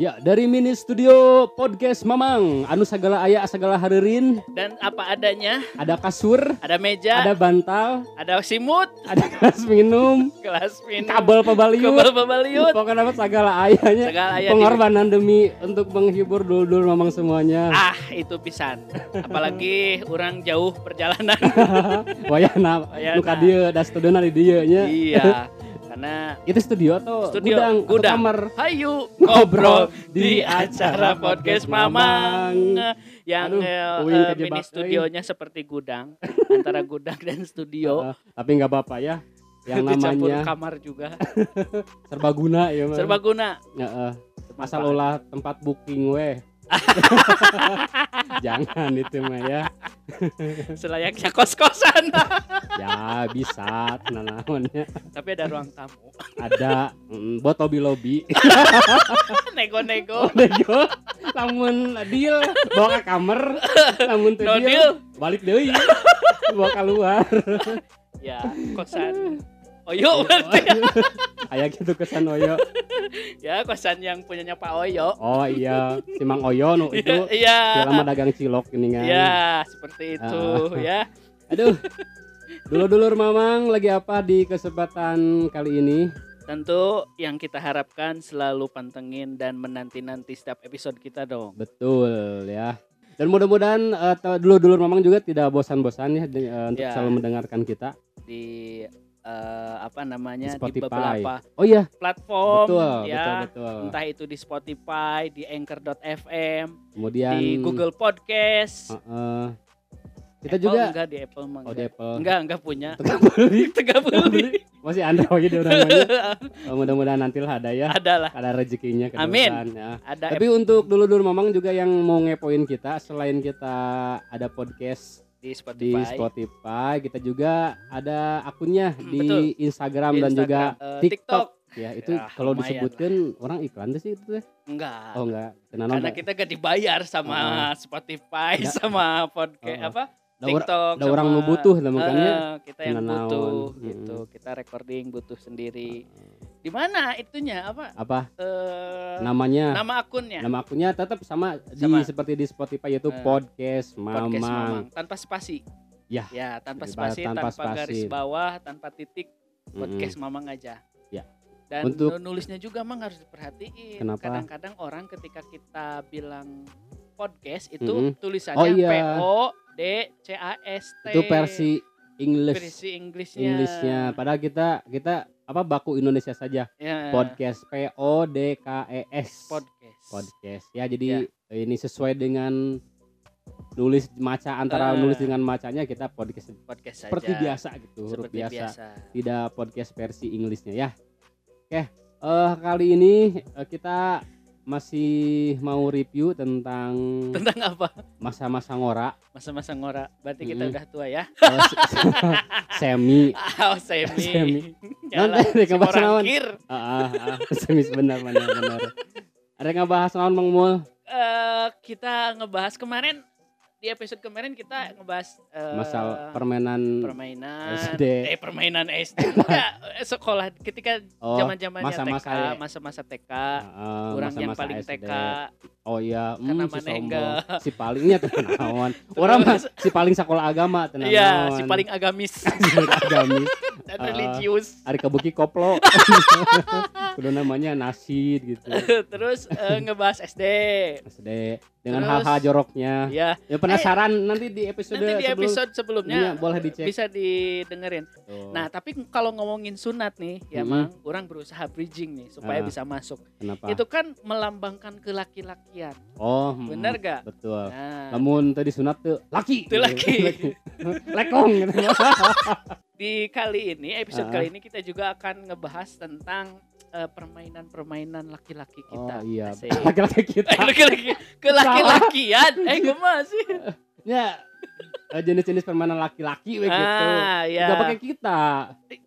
Ya, dari mini studio podcast Mamang, anu segala aya segala haririn, Dan apa adanya, ada kasur, ada meja, ada bantal, ada simut, ada gelas minum, gelas minum, kabel pebaliut, kabel pebaliut, pokoknya apa segala ayahnya. segala aya di- Pengorbanan demi untuk menghibur dulur Mamang semuanya. Ah, itu pisan. Apalagi orang jauh perjalanan. Wayana, Wayana. nu ka dieu da di dieu nya. iya. Karena Itu studio atau Studio, gudang, atau gudang. kamar? Hayu Ngobrol di acara podcast Mamang yang Aduh, kejebak mini studionya seperti gudang antara gudang dan studio Ah, tapi nggak apa-apa ya. Yang namanya kamar juga serbaguna ya serbaguna Heeh. Asal ulah tempat booking weh. Jangan itu mah ya. selayaknya kos-kosan Ya bisa tenanawannya. tapi ada ruang tamu Ada mm, buat lobby lobby. nego-nego Nego, lamun deal bawa ke kamar, lamun teu no deal, deal balik deui. bawa keluar. ya kosan Oyo berarti Aya gitu kesan Oyo. ya kosan yang punyanya Pak Oyo Oh iya, si Mang Oyo nu itu iya lama dagang cilok ini kan. iya seperti itu ya Aduh. Dulu-dulur Mamang lagi apa di kesempatan kali ini? tentu yang kita harapkan selalu pantengin dan menanti-nanti setiap episode kita dong Betul ya. Dan mudah-mudahan eh, te- dulur-dulur Mamang juga tidak bosan-bosan ya eh, untuk Ya. selalu mendengarkan kita. di eh, apa namanya di, Spotify. beberapa Oh iya, platform betul, ya betul, betul. entah itu di Spotify di Anchor.fm Kemudian di Google Podcast eh, eh, kita Apple juga enggak di Apple mah oh di enggak. Apple. enggak enggak punya Tengah beli. Tengah beli Masih Android orang. Oh, mudah-mudahan nanti lah ada ya. ada lah Ada rezekinya Amin. ya. ada Tapi untuk dulu-dulu Mamang juga yang mau ngepoin kita selain kita ada podcast di di Spotify, Spotify, kita juga ada akunnya Hmm, di betul. Instagram, Di dan juga Instagram, eh, TikTok. TikTok. Ya, itu Ya, kalau disebutkan orang iklan tuh sih itu teh. enggak Oh enggak, karena enggak. kita gak dibayar sama Spotify Ya. sama podcast Oh. apa Da ora- TikTok da orang nu butuh lah makanya. Eh, kita yang butuh gitu Mm. kita recording butuh sendiri di mana itunya apa Apa eh namanya? nama akunnya Nama akunnya tetap sama, Sama. di seperti di Spotify yaitu Eh, podcast podcast Mamang. Mamang tanpa spasi Ya. ya tanpa spasi tanpa tanpa, garis spasi. bawah tanpa titik podcast Mamang aja Ya. dan Untuk- nu- nulisnya juga Mang harus diperhatiin Kenapa? kadang-kadang orang ketika kita bilang podcast itu Mm-mm. tulisannya Oh, iya. P O D C A S T Itu versi English. versi Inggrisnya Inggrisnya. Padahal kita kita apa baku Indonesia saja. ya, Podcast P O D K E S. podcast podcast ya jadi ini sesuai dengan nulis maca antara Eh. nulis dengan macanya kita podcast podcast seperti saja. biasa gitu huruf seperti biasa. biasa, tidak podcast versi Inggrisnya ya oke eh kali ini eh, kita masih mau review tentang tentang apa? masa-masa ngora. Masa-masa ngora. Berarti kita Mm-mm. udah tua ya? Se- semi. Oh semi, Semi. Nanti si ngebahas naon? Ah, ah, ah, semi benar benar benar. Ada yang ngebahas naon Mang Mul? Eh, kita ngebahas kemarin di episode kemarin kita ngebahas eh, masalah permainan permainan SD. eh permainan SD eh, sekolah ketika oh, zaman zamannya masa-masa TK ya. masa-masa TK ah, orang yang masa-masa paling SD. TK Oh iya, Karena hmm, si sombong. Si palingnya tenawan. Orang mah si paling sekolah agama tenawan. iya si paling agamis agamis. dan Ah. religius Ari kebuki koplo. Kudu namanya nasid gitu. terus eh, ngebahas SD SD dengan hal-hal joroknya. ya Ya penasaran nanti di episode nanti di sebelum- episode Iya, sebelumnya boleh dicek. bisa didengerin Tuh, Nah, tapi kalau ngomongin sunat nih, ya Mm-mm. Mang, orang berusaha bridging nih supaya Ah. bisa masuk. kenapa? Itu kan melambangkan kelaki-lakian. oh, hmm, Bener gak? Betul. Nah, Namun tadi sunat tuh laki. Tuh laki. Lekong gitu. di kali ini, episode Ah. kali ini kita juga akan ngebahas tentang eh, permainan-permainan laki-laki Oh kita. iya, Asik. laki-laki kita. Eh, laki-laki, kelaki-lakian. Eh, kumaha sih? Ya, eh, jenis-jenis permainan laki-laki gitu. Ah, ya. Gak pakai kita.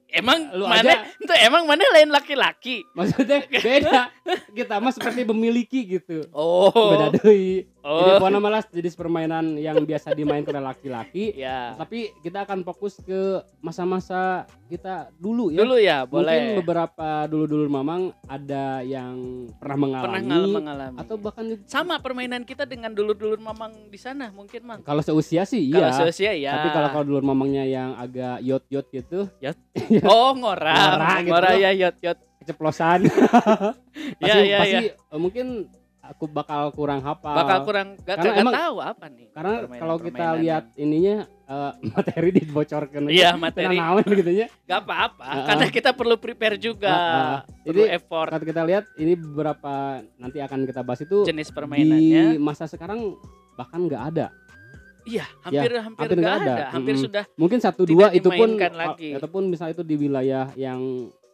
Emang Lu mana? aja. Itu emang mana lain laki-laki? Maksudnya beda. Kita mah seperti memiliki gitu. Oh. Beda deui. Jadi Oh, pokoknya malas jenis permainan yang biasa dimainkan oleh laki-laki. ya. Tapi kita akan fokus ke masa-masa kita dulu ya. Dulu ya, Mungkin boleh. beberapa dulu-dulu mamang ada yang pernah Pernah mengalami ngal- mengalami. atau bahkan sama permainan kita dengan dulur-dulur mamang di sana mungkin, Mang. kalau seusia sih Kalau iya. seusia ya. Tapi kalau kalau dulu mamangnya yang agak yot-yot gitu, Oh, ngora. Ngora gitu. Ngora ya yot yot. keceplosan. pasti Ya, ya, pasti eh, mungkin aku bakal kurang hafal. Bakal kurang gak, Karena kagak emang- tahu apa nih. karena permainan- kalau kita permainan lihat ininya eh, materi dibocorkan. Iya, materi. Naon gitu nya. Gak apa-apa, Heeh. karena kita perlu prepare juga. Heeh. Perlu Jadi, effort Kalau kita lihat ini beberapa nanti akan kita bahas itu jenis di permainannya. masa sekarang bahkan nggak ada. Iya, hampir hampir hampir nggak nggak ada. ada. Hampir Mm-mm. sudah Mungkin satu dua itu pun oh, lagi. ataupun misalnya itu di wilayah yang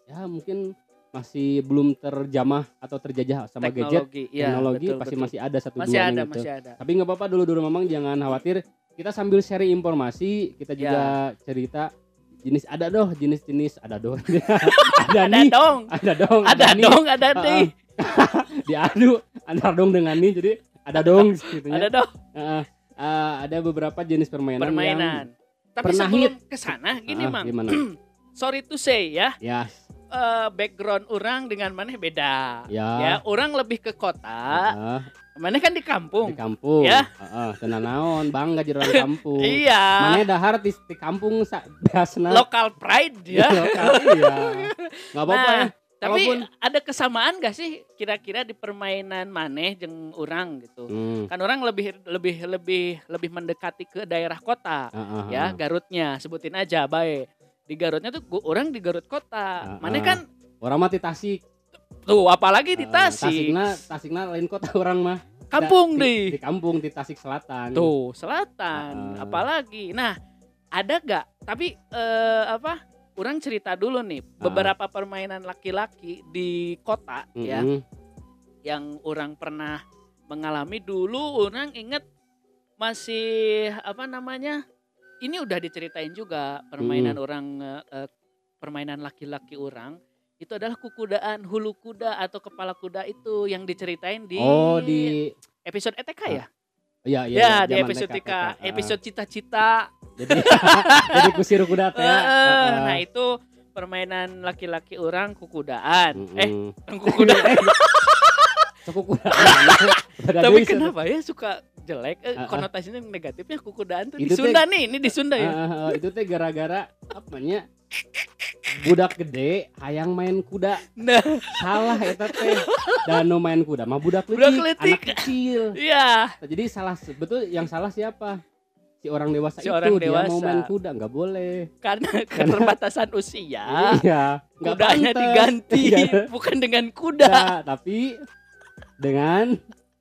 ya mungkin masih belum terjamah atau terjajah sama gadget teknologi. Iya, teknologi betul, pasti betul. masih ada satu masih dua ada, gitu. masih ada. Tapi nggak apa-apa dulu dulu memang jangan khawatir. Kita sambil sharing informasi, kita juga cerita jenis ada doh, jenis-jenis ada doh. ada, Ada nih, dong. ada dong, Ada nih. dong, ada nih. Diadu antar dong dengan nih, jadi ada dong gitu Ada ya. dong Heeh. Eh, ada beberapa jenis permainan, permainan. Tapi pernah sebelum ke sana yang gini, Ah, Mang. Sorry to say ya, ya, eh, background orang dengan mana beda. ya. Ya, orang lebih ke kota, Heeh, mana kan di kampung. di kampung. Ya. Heeh, tenan naon, bangga jadi orang kampung. Iya. Mana dahar di, di kampung sa biasna. Local pride ya. Lokal, iya. Nggak apa-apa Nah, ya. Tapi Kalaupun- ada kesamaan gak sih kira-kira di permainan maneh jeung orang gitu? Hmm. Kan orang lebih lebih lebih lebih mendekati ke daerah kota Heeh, ya, heeh. Garutnya sebutin aja baik. Di Garutnya tuh gua, orang di Garut kota. Maneh ah. kan Orang mah di Tasik. tuh apalagi di Tasik. Tasikna, Tasikna lain kota orang mah. Kampung di, deh. di kampung di Tasik Selatan. Tuh, selatan. Ah. Apalagi. Nah, ada gak? Tapi eh, apa? Orang cerita dulu nih, beberapa permainan laki-laki di kota ya Mm-mm. yang orang pernah mengalami dulu orang inget masih apa namanya? Ini udah diceritain juga permainan orang eh, eh, permainan laki-laki orang itu adalah kukudaan hulu kuda atau kepala kuda itu yang diceritain di Oh di episode ETK ya? Iya iya. ya, iya, di episode TK, TK, Ah. episode cita-cita. Jadi jadi kusir kuda teh. ya. Eh, nah, itu permainan laki-laki orang kukudaan. Eh, Mm-mm. kukuda. Suku kuda. Beda Tapi kenapa ya suka jelek eh, konotasinya negatifnya kukudaan tuh di Itu teh- Sunda nih, ini di Sunda ya. Ah, ah, itu teh gara-gara apa nya? Budak gede hayang main kuda. Nah, Salah eta teh. Dan nu main kuda mah budak Budak leutik, leutik. anak kecil. iya. Jadi salah betul yang salah siapa? Si orang dewasa Si itu orang dia mau dewasa. main kuda nggak boleh. Karena keterbatasan usia, Iya, kudanya pantes. diganti Iya. bukan dengan kuda. Nah, tapi dengan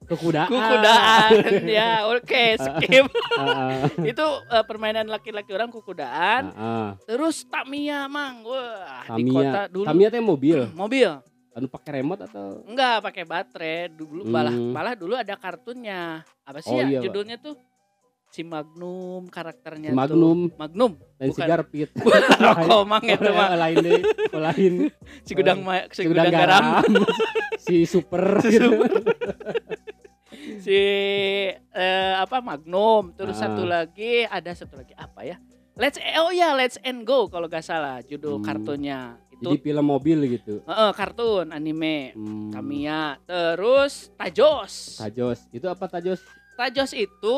kekudaan. Kukudaan ya, oke, skip. Heeh. itu eh, permainan laki-laki orang kukudaan. Heeh. Terus Tamiya, Mang. Wah, di Tamiya. kota dulu Tamiya teh mobil, mobil. anu pakai remote atau Enggak pakai baterai dulu Hmm. malah malah dulu ada kartunnya apa sih Oh, ya iya, judulnya tuh si Magnum karakternya Si Magnum. tuh. Magnum dan si Bukan. Garpit. rokok mang itu Oh, mah lain deh, oh, lain. si gudang si, Si gudang, garam, si super gitu. Si eh, apa Magnum terus Ah. satu lagi ada satu lagi apa ya Let's oh ya Let's and Go kalau gak salah judul Hmm. kartunnya Jadi itu film mobil gitu. Heeh, kartun anime Hmm. Tamiya terus Tajos Tajos. Itu apa Tajos? Tajos itu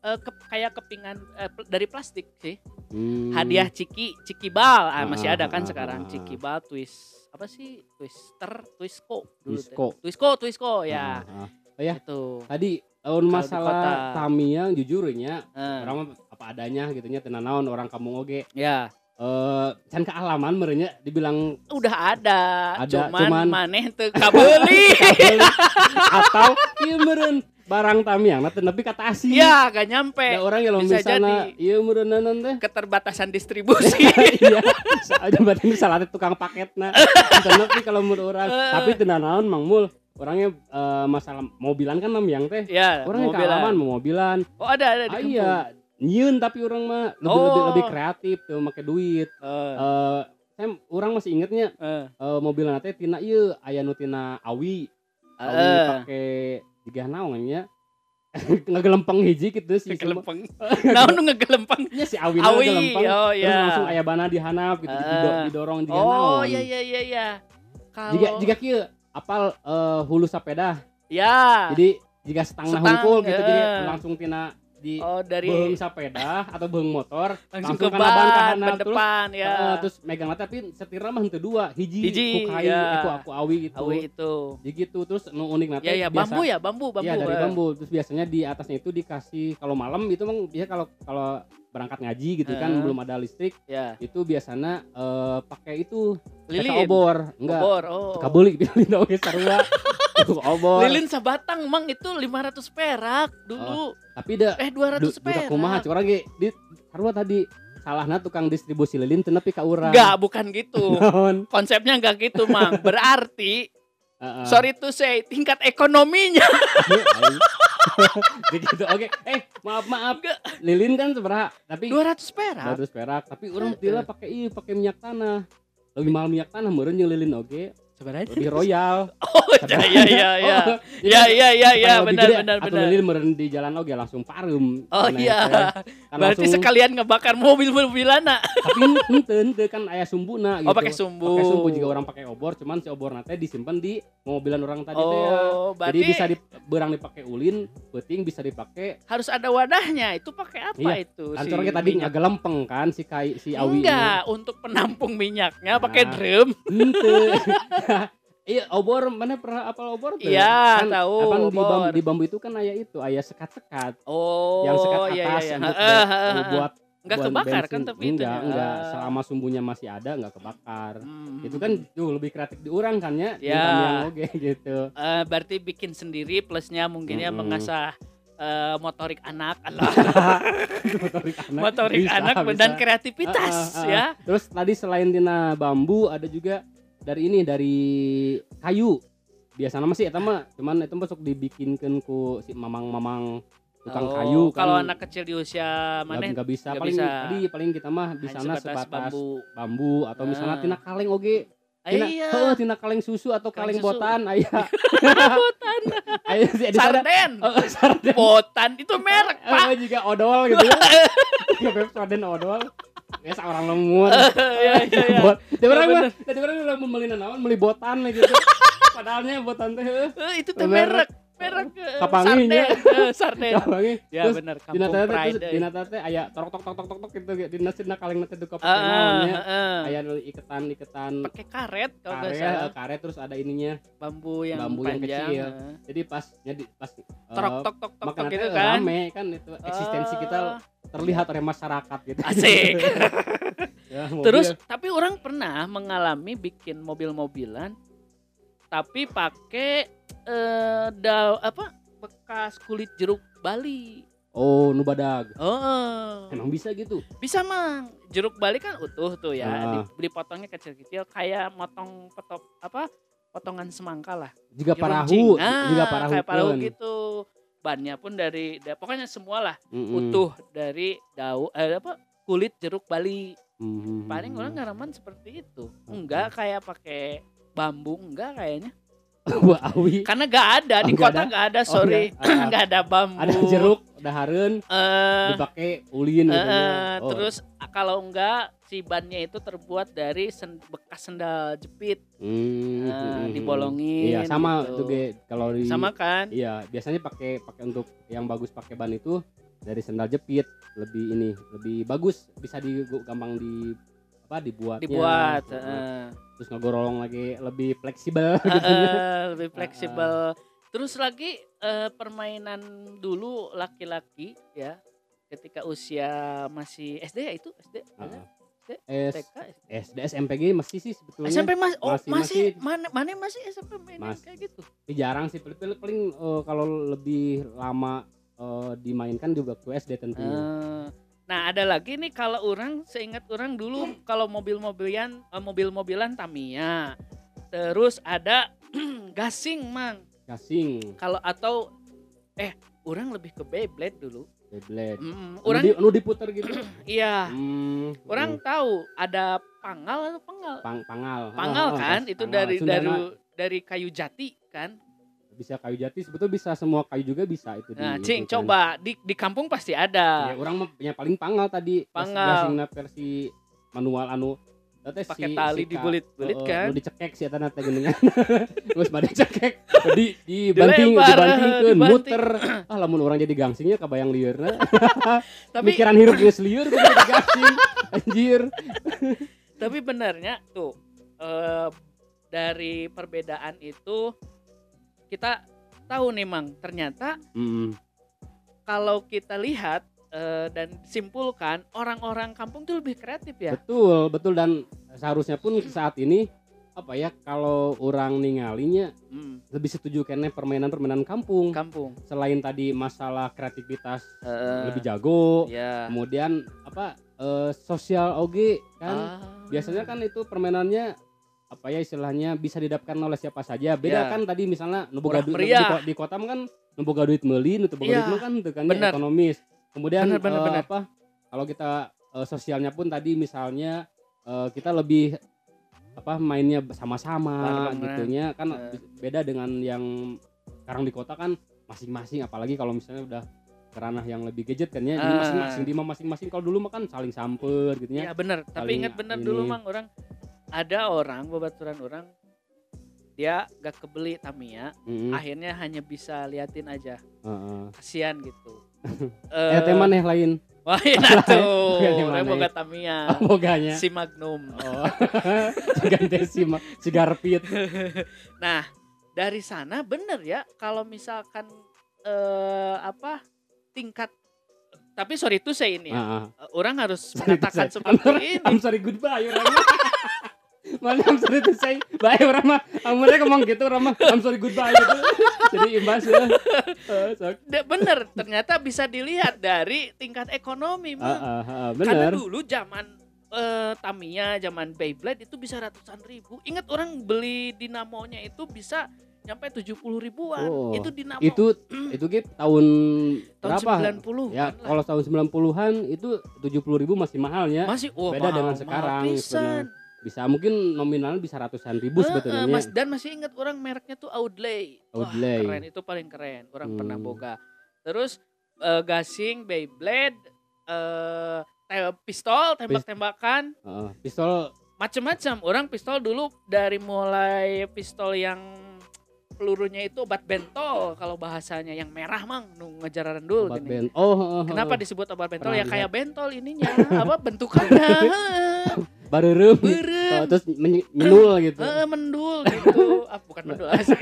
eh, ke- kayak kepingan pl- dari plastik sih. Hmm. Hadiah Ciki, Ciki Bal. Ah, masih Ah, ada kan ah, sekarang ah, Ciki Bal twist apa sih? Twister, Twistco dulu. Twisco. Twisco, Twisco ya. Ah, ah. ya. Itu. Tadi lawan masalah Tamiya jujurnya Eh, orang mah apa adanya gitu nya tenan naon orang kampung oge ya, eh can kealaman merenya dibilang udah ada. Ada, cuman, cuman- maneh teu kabeli. kabeli. atau ieu meureun barang Tamiya nah tapi kata asli ya, gak nyampe. ada orang yang bisa misalnya meureun naon teh. Keterbatasan distribusi. iya ada berarti misalnya tukang paketna. Tapi kalau menurut orang. Tapi tenan naon Mang Mul? Orangnya eh, masalah mobilan kan Tamiang teh. Ya, orang yang mobilan. kealaman mau mobilan. Oh, ada ada di ah, iya. Nyieun tapi orang mah lebih, Oh. lebih, lebih kreatif tuh make duit. Eh, eh saya orang masih ingetnya eh, eh, mobil nanti tina iya aya nu tina awi. Awi eh. pakai tiga naon nya ngegelempeng hiji gitu sih. Ngegelempeng. Nu ngegelempeng. Nya si Awi Awi, ngegelempeng. oh Terus ya. langsung aya bana dihanap gitu Ah. dido- didorong juga Oh, naon. iya iya iya iya. Kalau Jika jika kieu apal eh, hulu sepeda. ya. Jadi jika setengah Setang, hungkul gitu jadi eh. langsung tina di oh dari beung sepeda atau beung motor langsung, langsung ke ban handap, ban terus, depan ya. eh, terus megang mata tapi setirna mah henteu dua hiji, Hiji, ku kayu ya. aku aku awi gitu Awi itu. jadi gitu terus nu unik nanti Ya ya bambu ya, bambu bambu. Iya dari eh. bambu. Terus biasanya di atasnya itu dikasih kalau malam itu emang biasa kalau kalau berangkat ngaji gitu kan Eh. belum ada listrik Ya. itu biasanya eh, pakai itu Lilin. obor enggak Obor. Oh. kabeli lilin oge sarua Itu obor Lilin sabatang mang itu 500 perak dulu. tapi da Eh 200 du, perak. kumaha curang ge di sarua tadi salahna tukang distribusi lilin nepi ka urang Enggak, bukan gitu. Konsepnya enggak gitu, Mang. Berarti Heeh. sorry to say, tingkat ekonominya Aing. Begitu oke. Eh maaf maaf. Lilin kan seberapa? Tapi 200 perak. 200 perak. Tapi orang tila pakai iya pakai minyak tanah. Lebih mahal minyak tanah meureun jeung lilin oge Sebenarnya lebih royal Oh, ya ya ya ya. Oh, Ya ya ya ya, supaya lebih benar benar benar. lilin meureun di jalan oge langsung parum Oh iya. teh. Kan Berarti langsung- sekalian ngebakar mobil-mobilana. tapi henteu henteu kan aya sumbuna gitu Oh, pakai sumbu. pakai sumbu juga orang pakai obor cuman si obor teh disimpan di mobilan orang tadi teh ya. Oh, jadi berarti bisa di berang dipakai ulin penting bisa dipakai harus ada wadahnya. Itu pakai apa Iya. itu? kan si curang tadi minyak? ngagelempeng kan si kai si awi ini. Enggak, untuk penampung minyaknya pakai Nah. drum. Henteu. Iya, obor mana pernah apal obor teu? Iya, kan, tahu, Apa di bambu, di bambu itu kan aya itu, aya sekat-sekat Oh, yang sekat iya, atas iya, iya. heeh, heeh. buat Enggak buat kebakar kan bensin. tapi enggak, itunya. enggak. Ah. Selama sumbunya masih ada enggak kebakar. Hmm. Itu kan jauh lebih kreatif di orang kan ya, Ya. Yang oge gitu. Eh, berarti bikin sendiri plusnya mungkin ya Mm-mm. mengasah eh, motorik anak motorik anak. motorik bisa, anak bisa. dan kreativitas Ah, ah, ah. ya Terus tadi selain tina bambu ada juga dari ini dari kayu. Biasanya masih eta mah. Cuman itu masuk dibikinkan ku si mamang-mamang tukang Oh, kayu kan. kalau anak kecil di usia mana? nggak bisa. Nggak paling bisa. tadi paling kita mah di sana sebatas sebatas bambu, bambu atau misalnya Ah. tina kaleng oge. Tina iya. Heuh, tina kaleng susu atau Kaleng kaleng, susu. botan aya. Botan. Aya si di sarden. Oh, sarden. Botan itu merek pak. juga odol gitu ya. Ya beb sarden odol ya orang lemur. Ya ya ya bot. Di orang mah di orang udah membeli naon beli botan gitu. Padahalnya botan teh heuh, Eh, itu teh Merek. Merek eh, Kapanginya. sarden Eh, sarden. Gampangnya ya benar di kampung teh pride terus di eh. teh aya tok tok tok tok tok tok gitu di nasina kaleng nanti duka Ah, pakai naonnya ah, ah. aya nu iketan iketan. Pakai karet kalau salah. karet terus ada ininya. Bambu yang bambu yang kecil. jadi pas jadi pas Trok tok tok tok tok gitu teh kan? rame kan itu eksistensi kita terlihat oleh masyarakat gitu. Asik. Ya, terus tapi orang pernah mengalami bikin mobil-mobilan tapi pakai eh da apa bekas kulit jeruk Bali. Oh nu badag. Oh emang bisa gitu? Bisa mang. Jeruk Bali kan utuh tuh ya Ah. Di- dipotongnya kecil-kecil kayak motong potong apa potongan semangka lah. Juga parahu. Nah, juga parahu kayak parahu gitu. Bannya pun dari da- pokoknya semua lah Mm-mm. utuh dari daun eh, apa kulit jeruk Bali. Mhm. paling orang ngaraman seperti itu. Enggak kayak pakai bambu enggak kayaknya Awi karena gak ada Oh, di nggak kota ada? nggak ada Oh, sorry nggak ada. nggak ada bambu ada jeruk Eh, dipakai ulin eh, gitu ya. eh, Oh. terus kalau enggak si bannya itu terbuat dari sen- bekas sendal jepit Hmm, eh, hmm, dibolongin Iya sama gitu. itu ge kalau di sama kan Iya, biasanya pakai pakai untuk yang bagus pakai ban itu dari sendal jepit lebih ini lebih bagus bisa di gampang di apa dibuatnya. dibuat Heeh. Terus ngegorong lagi lebih fleksibel gitu. eh, lebih fleksibel terus lagi eh, permainan dulu laki-laki ya ketika usia masih SD ya itu SD. TK S SD SD SMPG masih sih sebetulnya. SMP mas oh Masih- masih, masih. mana mana masih SMP main Mas- kayak gitu jarang sih paling paling, paling, eh, kalau lebih lama eh, dimainkan juga ke SD tentunya. Eh, nah ada lagi nih kalau orang seingat orang dulu kalau mobil-mobilan eh, mobil-mobilan Tamiya terus ada gasing mang Gasing, kalau atau eh orang lebih ke Beyblade dulu Beyblade. Mm, orang di, anu diputer gitu. iya Hmm, orang hmm. tahu ada pangal atau pengal Pang, pangal. pangal Oh, oh, kan gas- itu pangal. dari Sundana. dari dari kayu jati kan bisa kayu jati sebetulnya bisa semua kayu juga bisa itu Nah, di- cing itu kan. coba di di kampung pasti ada. ya orang punya paling pangal tadi Pangal. versi manual anu teh Pakai si- tali si dibulit-bulit Heeh, kan. nu dicekek si eta teh geuningan terus pada cekek di dibanting dibantingkeun dibanting. muter ah lamun orang jadi gangsingnya kabayang liurna Tapi pikiran hirup geus jadi gangsing anjir tapi benarnya tuh eh, dari perbedaan itu kita tahu nih Mang, ternyata Mm, kalau kita lihat eh, dan simpulkan orang-orang kampung tuh lebih kreatif ya. betul betul dan seharusnya pun saat ini apa ya kalau orang ningalinya Hmm, lebih setuju kene permainan-permainan kampung kampung. selain tadi masalah kreativitas Eh, lebih jago ya. kemudian apa eh, sosial oge kan Ah. biasanya kan itu permainannya apa ya istilahnya bisa didapatkan oleh siapa saja beda Ya. kan tadi misalnya nu boga Murah duit di, di kota kan nu boga duit meuli nu teu boga Iya. duit mah kan teu kan ya, ekonomis kemudian Bener, bener, eh, bener. apa kalau kita eh, sosialnya pun tadi misalnya eh, kita lebih apa mainnya sama-sama gitunya kan Eh. beda dengan yang sekarang di kota kan masing-masing apalagi kalau misalnya udah ke ranah yang lebih gadget kan ya jadi Ah. masing-masing di masing-masing kalau dulu mah kan saling samper gitu ya Iya bener, tapi ingat bener dulu ini. mang orang ada orang babaturan orang dia gak kebeli Tamiya, Mm-mm. akhirnya hanya bisa liatin aja, Heeh. kasihan gitu. Eh, teh maneh lain Wah, enak tuh. Yang Orang boga ya? Tamiya, boganya si Magnum. oh si ganti si, si garpit Nah, dari sana bener ya kalau misalkan eh apa tingkat tapi sorry itu saya ini ya. Eh, Orang harus Sorry mengatakan seperti I'm, ini. I'm sorry goodbye. Mana I'm sorry to say bye orang mah. Amunnya ngomong gitu orang mah I'm sorry goodbye gitu. Jadi imbas ya. Da- bener, ternyata bisa dilihat dari tingkat ekonomi. Heeh, heeh, Karena bener. dulu zaman eh, Tamiya, zaman Beyblade itu bisa ratusan ribu. Ingat orang beli dinamonya itu bisa nyampe 70 ribuan. Oh, itu dinamo Itu itu Gip tahun tahun berapa? 90 Ya, kan kalau tahun 90-an itu 70.000 ribu masih mahal ya. masih oh, beda mahal, dengan mahal sekarang, pisan. Bisa mungkin nominalnya bisa ratusan ribu Heeh, sebetulnya. Mas dan masih ingat orang mereknya tuh Outlay. Wah, Outlay. keren itu paling keren. Orang pernah Hmm. boga. Terus eh, gasing, Beyblade, te- pistol, tembak-tembakan, Heeh, pistol macam-macam. Orang pistol dulu dari mulai pistol yang pelurunya itu obat bentol kalau bahasanya yang merah mang nu ngejar randul obat gini. ben. Oh, heeh, Kenapa heeh. disebut obat bentol? Pernah ya kayak bentol ininya, apa bentukannya? Bareureum. Berem. Oh, terus men- menul gitu. Heeh, mendul gitu. Ah, bukan mendul asli.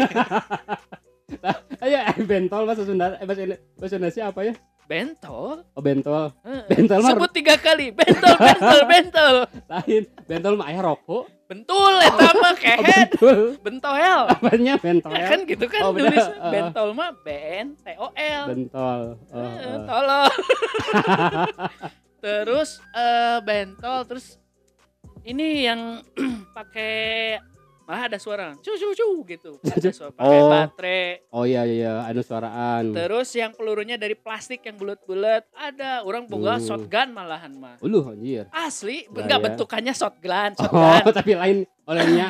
Ayo, eh, bentol bahasa Sunda, eh, bahasa, bahasa Indonesia apa ya? Bentol? Oh, bentol. Heeh. Bentol mah Sebut tiga kali. Bentol, bentol, bentol. lain. Bentol mah aya rokok. Bentul eta mah Oh, kehet. bentul. Bentoel. Apanya bentol? Ya kan gitu kan Oh, tulis Heeh. bentol mah B N T O L. Bentol. Oh, Eh, oh. tolong. terus eh bentol terus ini yang pakai malah ada suara cu cu cu gitu. Ada suara pakai Oh. baterai. Oh iya iya, anu suaraan. Terus yang pelurunya dari plastik yang bulat-bulat ada. Orang boga Uh. shotgun malahan mah. Uluh anjir. Asli, Nah, enggak ya. bentukannya shotgun, Oh, shotgun. tapi lain olehnya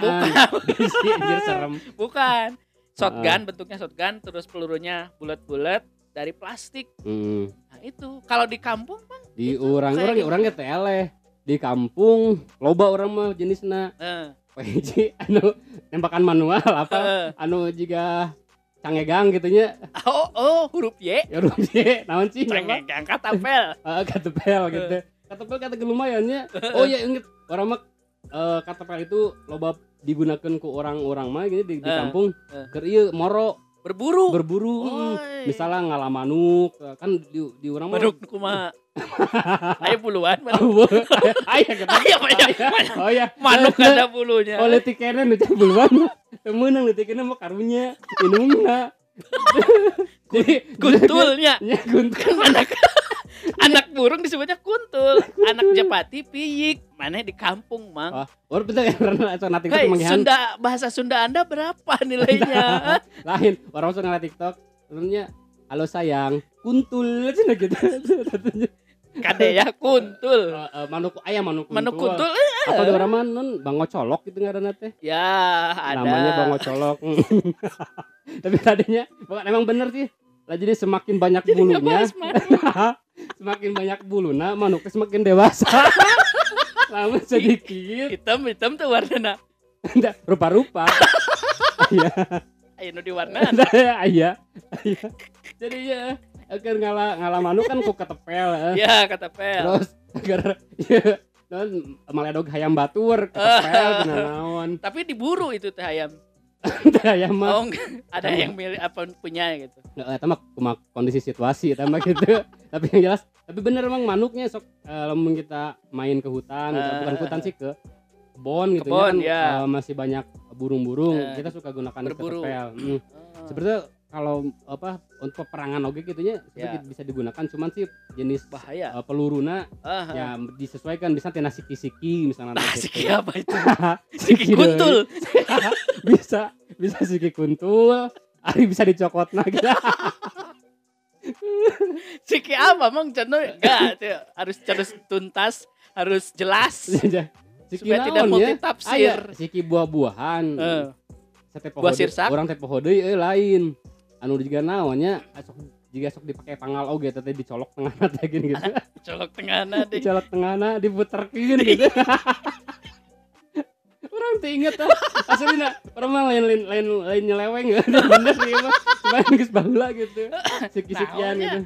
Si anjir serem. Bukan. Ah. Shotgun bentuknya shotgun terus pelurunya bulat-bulat dari plastik. Hmm. Nah, itu. Kalau di kampung Bang, Di Itu orang kayak orang gitu. orang ge teleh. Di kampung loba orang mah jenisna eh, PJ anu tembakan manual apa eh. anu juga cangegang gitunya oh, oh, huruf Y. ya rumye naon sih apa Cengeng angkat tapel. Ah, katepel gitu katepel kata lumayannya oh ya inget orang mah eh, katepel itu loba digunakan ku orang-orang mah gitu di, di Eh, kampung keur ieu moro Berburu. berburu. Oi. misalnya ngalah manuk kan di, di orang mah Manuk kumaha? Ayo puluhan aya kata Ayo banyak, oh ya Manuk ada bulunya. oh leutik kene nu teh buluan temeunang leutik kene mah karunya inungna jadi Kuntulnya. ya guntul anak anak burung disebutnya kuntul. Anak japati piyik. Mana di kampung, Mang. Oh, orang bentar ya Hei, manggihan Sunda bahasa Sunda Anda berapa nilainya? lain orang ngeliat TikTok sebenarnya halo sayang kuntul cina gitu kade ya kuntul Eh, eh, manuk ayam manuk kuntul. manuk kuntul eh, Atau di orang mana non bango colok gitu ngaranna teh. ya ada Namanya bango colok. Tapi tadinya bukan emang bener sih. Lah jadi semakin banyak Jadi bulunya, manuk. semakin banyak buluna manuknya semakin dewasa. Lama sedikit, hitam hitam tuh warna rupa-rupa. Iya, ayo nu diwarna iya, iya. Jadi ya, akan ngalah ngalah manuk kan ku ketepel. eh. ya kata pel Terus agar ya, non maledog hayam batur ketepel tina naon. tapi diburu itu teh ayam Teh hayam mah oh ada yang milih apa punya gitu Nggak, eta mah kondisi situasi mah gitu. tapi yang jelas, tapi bener emang manuknya sok eh, lamun kita main ke hutan. Eh, bukan ke hutan sih ke kebon gitu Kebon, kan ya. eh, masih banyak burung-burung. Eh, kita suka gunakan berburu. ketepel. Hmm. Oh. Sebenarnya kalau apa untuk peperangan oge gitunya Ya. sebenarnya bisa digunakan cuman sih jenis bahaya eh, peluruna ah, ya disesuaikan bisa tina siki-siki misalnya Nah, gitu. siki apa itu? Siki kuntul. bisa bisa siki kuntul Ari bisa dicokot gitu. Siki apa emang channel enggak harus harus tuntas, harus jelas siki supaya tidak ya? tafsir. Aya siki buah-buahan. Eh, Sate buah sirsak. Orang teh poho deui euy lain. Anu juga naonnya sok jika sok dipakai pangal oge teh dicolok tengah teh gini gitu. colok tengahna deh. dicolok tengahna diputerkeun gitu. orang teh inget ah aslinya orang mah lain lain lain lain nyeleweng ya bener sih mah cuma geus baheula gitu siki-sikian gitu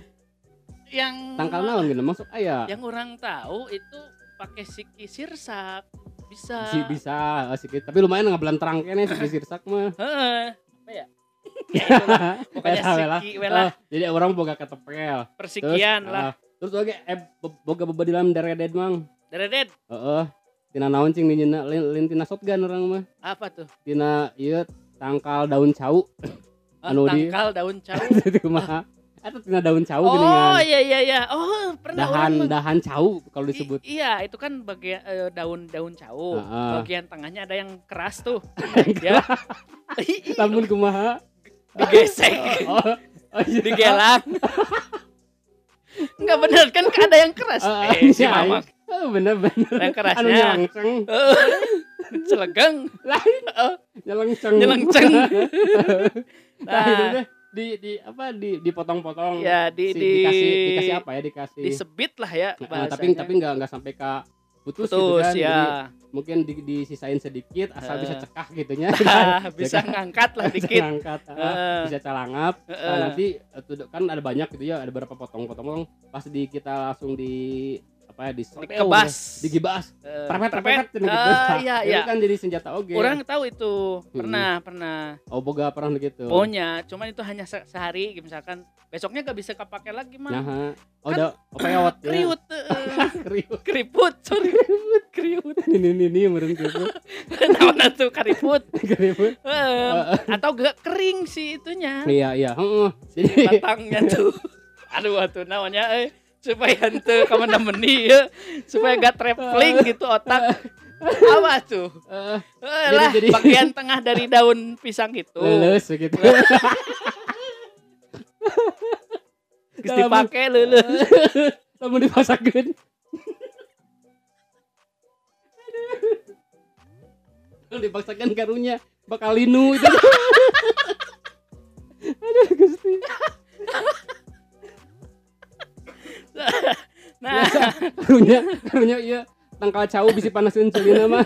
Yang tangkal naon gitu masuk aya yang orang tahu itu pakai siki sirsak bisa. si bisa eh, sikit tapi lumayan ngabelan terang kene siki sirsak mah Heeh. Apa ya? ya itulah. Pokoknya lah. siki lah. Eh, jadi orang boga ketepel persikian Terus, lah. ah, terus oke eh bo- boga bebedilan deredet mang Deredet heeh tina naon cing ninjeuna lin, lin tina shotgun orang mah apa tuh? tina ieu tangkal daun cau Ah, Anu di- tangkal daun cau. itu kumaha atau tina daun cau Oh geningan iya iya iya. Oh pernah dahan orang dahan cau kalau I- disebut iya, itu kan bagian eh, daun-daun cau. Heeh. Bagian tengahnya ada yang keras tuh. ya. lamun kumaha Digesek, oh, oh iya. digelang. Enggak bener kan ada yang keras. Ah, eh, si iya, Mama oh, bener bener yang anu kerasnya. nyelengseng Celegang, lain nyelengseng. nah, itu Nah, teh di di apa di dipotong-potong ya di Si- di dikasih dikasih apa ya dikasih disebit lah ya Nah, tapi tapi nggak nggak sampai ke putus, gitu putus kan Jadi ya. mungkin di, disisain sedikit asal Eh. bisa cekah gitunya Ah, bisa Jaga- ngangkat lah bisa dikit. ngangkat ah, Heeh. bisa calangap Nah, Heeh. nanti eh, tuh, kan ada banyak gitu ya ada beberapa potong-potong pas di kita langsung di apa ya? di Dikebas. digibas Eh, perpet perpet. perpet gitu Ah, iya Itu iya. kan jadi senjata oge. Orang tahu itu. Pernah pernah. Oh boga pernah gitu punya, cuman itu hanya se- sehari misalkan. Besoknya gak bisa kepake lagi mah. nah oh Kan- udah apa ya. wat Kriut, eh, kriut. Keriput, sorry, kriut. ini ini ini gitu Naon tuh keriput? kriut Em, atau gak kering sih itunya. Iya iya. Jadi batangnya tuh. Aduh, atuh namanya eh supaya ente kamu nemeni ya, supaya gak traveling gitu otak. Apa tuh? eh, Eh, Jadi- lah, jadi- bagian tengah dari daun pisang itu. lulus begitu Geus dipake leuleus. kamu dipasangkeun Aduh. dipaksakan karunya bakal linu itu aduh gusti Nah, karunya karunya iya tangkal cau bisa panasin celina mah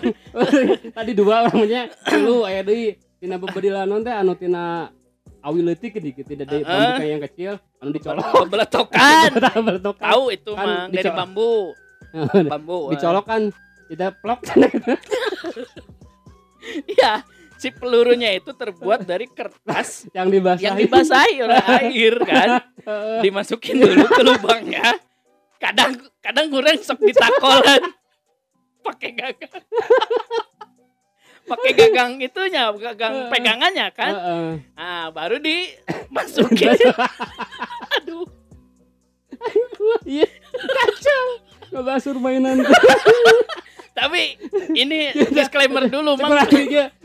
tadi dua orangnya lu aya deui tina bebedilanon teh anu tina awi leutik gitu tidak di Heeh. bambu yang kecil anu dicolok beletokan. Beletokan. Tahu itu Kan mah dari bambu. Bambu. eh. dicolok kan tidak plok Iya, si pelurunya itu terbuat dari kertas yang dibasahi yang dibasahi oleh air kan. Dimasukin dulu ke lubangnya. Kadang kadang kurang sok ditakolan. Pakai gagang. Pakai gagang itunya, gagang pegangannya kan. Nah, baru dimasukin. Aduh. Iya, kacau. Ngebasur mainan. Tapi ini disclaimer dulu, Mang.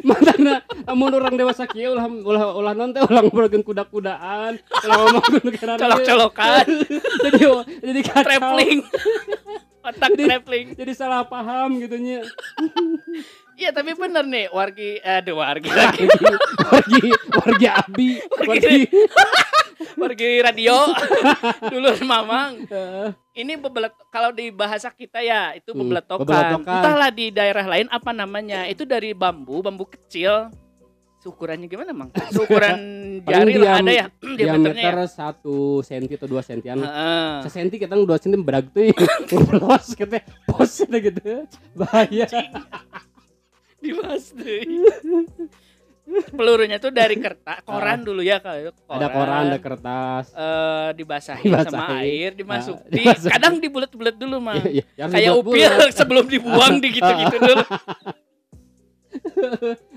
matana amun orang dewasa kieu ulah ulah ulah non teh ulah ngobrolkeun kuda-kudaan ulah ngomongkeun negara colok-colokan. Jadi jadi kacau. Traveling. Otak Jadi- traveling. jadi salah paham gitu nya. Iya tapi bener nih wargi aduh wargi lagi. Wargi wargi abi wargi wargi radio dulu mamang ini bebelet kalau di bahasa kita ya itu Hmm, bebeletokan. bebeletokan. Entahlah di daerah lain apa namanya. Itu dari bambu, bambu kecil. Ukurannya gimana, Mang? Ukuran jari lah diam- ada ya diameter ya. satu senti atau dua sentian Heeh. sesenti kita dua senti berag tuh los kita pos gitu bahaya Dibahas deh. Pelurunya tuh dari kertas, koran dulu ya kalau Ah. ada koran ada kertas eh dibasahin sama air, dimasuk. Ah, di, dimasukin. kadang dibulet-bulet dulu. Iya, iya, harus Kayak upil sebelum dibuang di gitu-gitu dulu.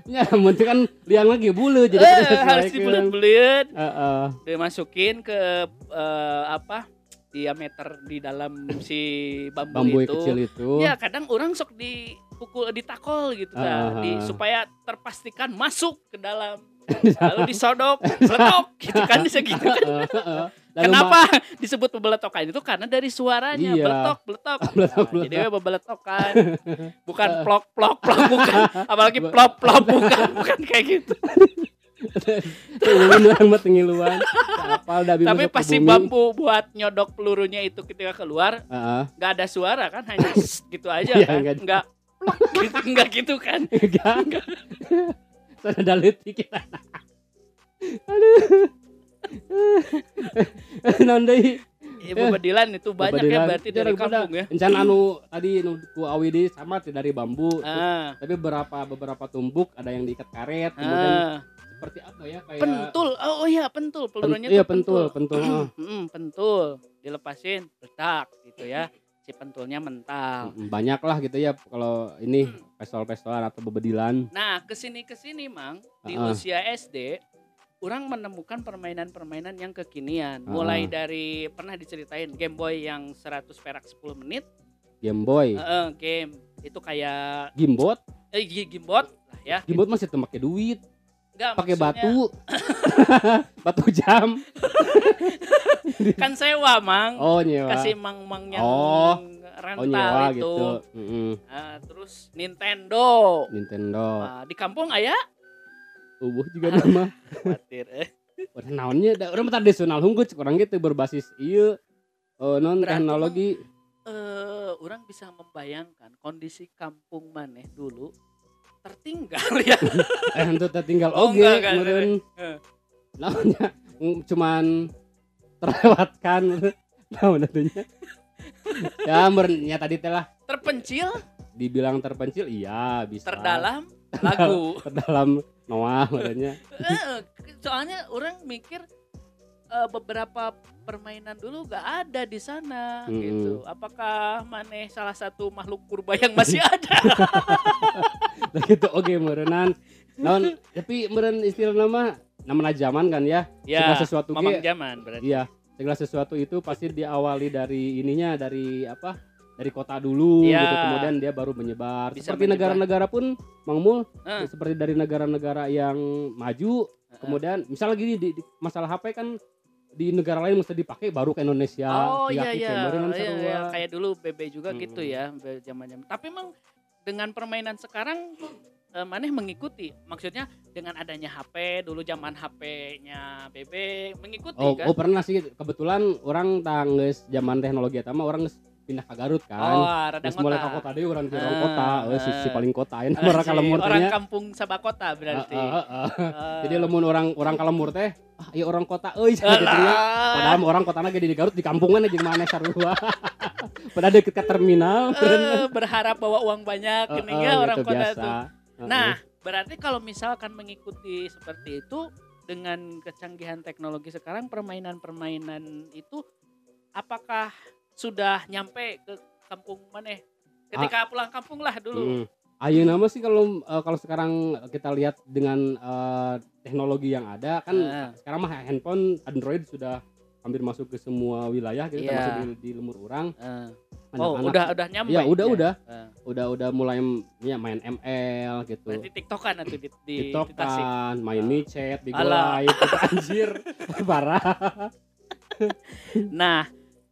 ya mesti kan liang lagi bulu jadi kita harus dibulet-bulet. Heeh. dimasukin ke eh, apa diameter di dalam si bambu, bambu itu. kecil itu Ya kadang orang sok dipukul ditakol gitu dah, Ah, di, supaya terpastikan masuk ke dalam. Lalu disodok beletok gitu kan bisa gitu kan. Lalu kenapa disebut beletokan itu? Karena dari suaranya Iya. beletok beletok Beletok, Nah, jadi beletok. beletokan bukan plok plok plok bukan. Apalagi plop plop bukan bukan kayak gitu. Orang mah tapi pasti bambu buat nyodok pelurunya itu ketika keluar nggak ada suara kan hanya gitu aja Iya, kan. nggak- plok gitu nggak gitu kan Enggak. Sana dalit kita. Aduh. Naon deui? ibu bedilan itu banyak ya berarti dari kampung ya Encan anu tadi nu ku awi di sama dari bambu. ah, Tapi beberapa beberapa tumbuk ada yang diikat karet, kemudian ah. seperti apa ya kayak pentul oh, oh iya pentul Pen- pelurunya iya tuh pentul, pentul. heeh. Mm, pentul dilepasin letak gitu ya si pentulnya mental. Banyak lah gitu ya kalau ini pestol-pestolan atau bebedilan. nah ke sini ke sini mang di Ah. usia SD orang menemukan permainan-permainan yang kekinian. Ah. mulai dari pernah diceritain Game Boy yang 100 perak 10 menit? Game Boy, Heeh, game. Itu kayak Gimbot, eh gi- gimbot lah ya. Gimbot masih tuh pakai duit, pakai maksudnya batu. batu jam. kan sewa mang Oh, nyewa. kasih mang-mang yang Oh. rental Oh, nyewa itu gitu. Ah, terus Nintendo Nintendo. Ah, di kampung ayah Ubuh juga nama. khawatir eh. Udah naonnya da urang mah tradisional hunggul cek urang gitu berbasis ieu eh non teknologi. eh orang bisa membayangkan kondisi kampung maneh dulu tertinggal ya Eh henteu tinggal Oh, enggak, kan, meureun. Eh. Naonnya mm, cuman terlewatkan. Naon atunya. ya meureun nya tadi teh lah terpencil dibilang terpencil iya bisa. terdalam lagu Terdalam Noah maksudnya. Eh, soalnya orang mikir eh, beberapa permainan dulu gak ada di sana Mm-mm. gitu apakah maneh salah satu makhluk purba yang masih ada gitu oke meureunan. Naon tapi meureun istilah nama nama zaman kan ya. ya Segala sesuatu mamang ge zaman berarti Iya, segala sesuatu itu pasti diawali dari ininya dari apa? Dari kota dulu Iya. gitu kemudian dia baru menyebar. Bisa seperti negara-negara pun Mang Mul Eh. seperti dari negara-negara yang maju kemudian misalnya gini di, di masalah HP kan di negara lain mesti dipakai baru ke Indonesia. Oh iya iya, iya, sarua. iya. kayak dulu BB juga gitu Mm-mm. ya zaman-zaman. Tapi emang dengan permainan sekarang eh, maneh mengikuti. Maksudnya dengan adanya HP dulu zaman HP-nya BB mengikuti Oh, kan. oh pernah sih kebetulan orang tangges zaman teknologi eta mah orang pindah ke Garut oh, kan. radang Terus mulai ke kota deui urang ke orang Ah, kota, eh, si, si ah. paling kota ini Ah, orang si kalemur orang kampung Sabakota berarti. Ah, ah, ah. Eh, Jadi lemun orang orang kalemur teh, ah iya orang kota euy gitu alah. Padahal orang kotana ge di Garut di kampungan jeung mana sarua. Padahal deket ke terminal. Eh, berharap bawa uang banyak eh, ya orang gitu kota biasa. tuh. Heeh. Nah, berarti kalau misalkan mengikuti seperti itu dengan kecanggihan teknologi sekarang permainan-permainan itu apakah sudah nyampe ke kampung mana? Ketika pulang kampung lah dulu. Ayeuna mah sih kalau eh, kalau sekarang kita lihat dengan eh, teknologi yang ada kan Ah. sekarang mah handphone Android sudah hampir masuk ke semua wilayah gitu Iya. termasuk di, di lemur orang. Eh, Oh, Anak-anak- udah udah nyampe. ya udah ya? udah Eh, udah udah mulai ya main ML gitu Berarti TikTokan atau di di, di TikTok Tasik? kan, main Ah. micet, di gitu, anjir, parah. Nah,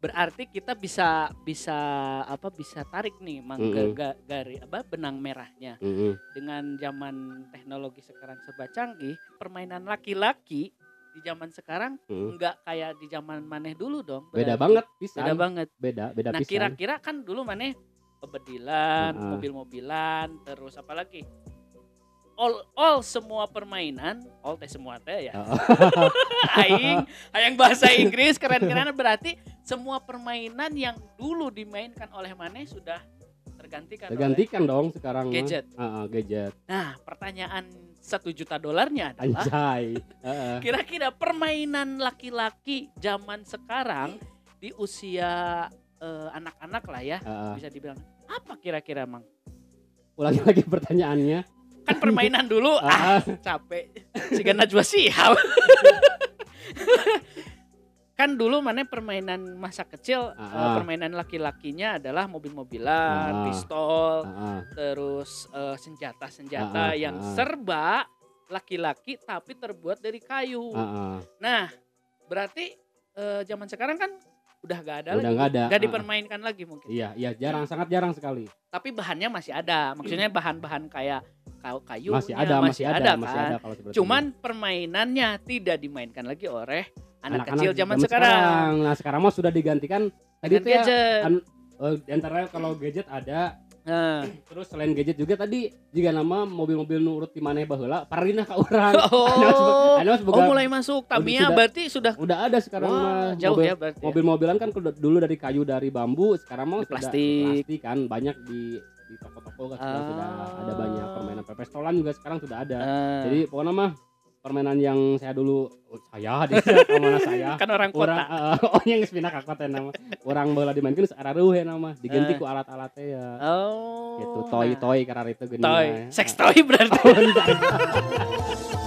berarti kita bisa bisa apa bisa tarik nih mang Mm-mm. ga- gari apa benang merahnya Mm-mm. dengan zaman teknologi sekarang serba canggih, permainan laki-laki di zaman sekarang Mm. enggak kayak di zaman maneh dulu dong. Beda berarti. banget pisan. Beda banget. Beda, beda Nah, pisan. kira-kira kan dulu maneh pebedilan, Heeh. mobil-mobilan, terus apa lagi? All all semua permainan, all teh semua teh ya. Heeh. aing, aing bahasa Inggris keren-keren berarti semua permainan yang dulu dimainkan oleh maneh sudah tergantikan oleh Tergantikan dong sekarang gadget. Heeh, gadget. Nah, pertanyaan satu juta dolarnya adalah Anjay. Heeh. kira-kira permainan laki-laki zaman sekarang di usia eh, anak-anak lah ya Heeh. bisa dibilang apa kira-kira mang Ulangi lagi pertanyaannya. kan permainan dulu ah capek jika Najwa Shihab kan dulu mana permainan masa kecil Ah. permainan laki-lakinya adalah mobil-mobilan Ah. pistol Heeh. terus eh, senjata-senjata ah, yang ah. serba laki-laki tapi terbuat dari kayu Heeh. nah berarti eh, zaman sekarang kan udah gak ada Udah lagi nggak ada. Ah. dipermainkan lagi mungkin Iya, iya jarang sangat jarang sekali. tapi bahannya masih ada maksudnya bahan-bahan kayak kayu kayu Masih ada, masih ada, masih kan? ada kalau seperti cuman itu. permainannya tidak dimainkan lagi oleh anak, Anak-anak kecil zaman sekarang, Nah, sekarang mah sudah digantikan tadi tuh ya an- di antara kalau gadget ada Nah. terus selain gadget juga tadi juga nama mobil-mobil nurut di mana baheula parina ka urang. oh Anu oh mulai masuk Tamiya sudah- berarti sudah udah ada sekarang wah mah jauh mobil, ya berarti ya. mobil-mobilan kan dulu dari kayu dari bambu sekarang mah sudah plastik. plastik kan banyak di toko-toko kan sudah, Ah. sudah ada banyak permainan pepestolan juga sekarang sudah ada Eh, jadi pokoknya mah permainan yang saya dulu oh, saya di mana saya kan orang kota orang oh yang pindah ka kota nama orang bola dimainkeun searah we nama diganti Eh. ku alat-alatnya ya oh gitu toy nah. toy karena itu gini toy ya. sex toy berarti Oh.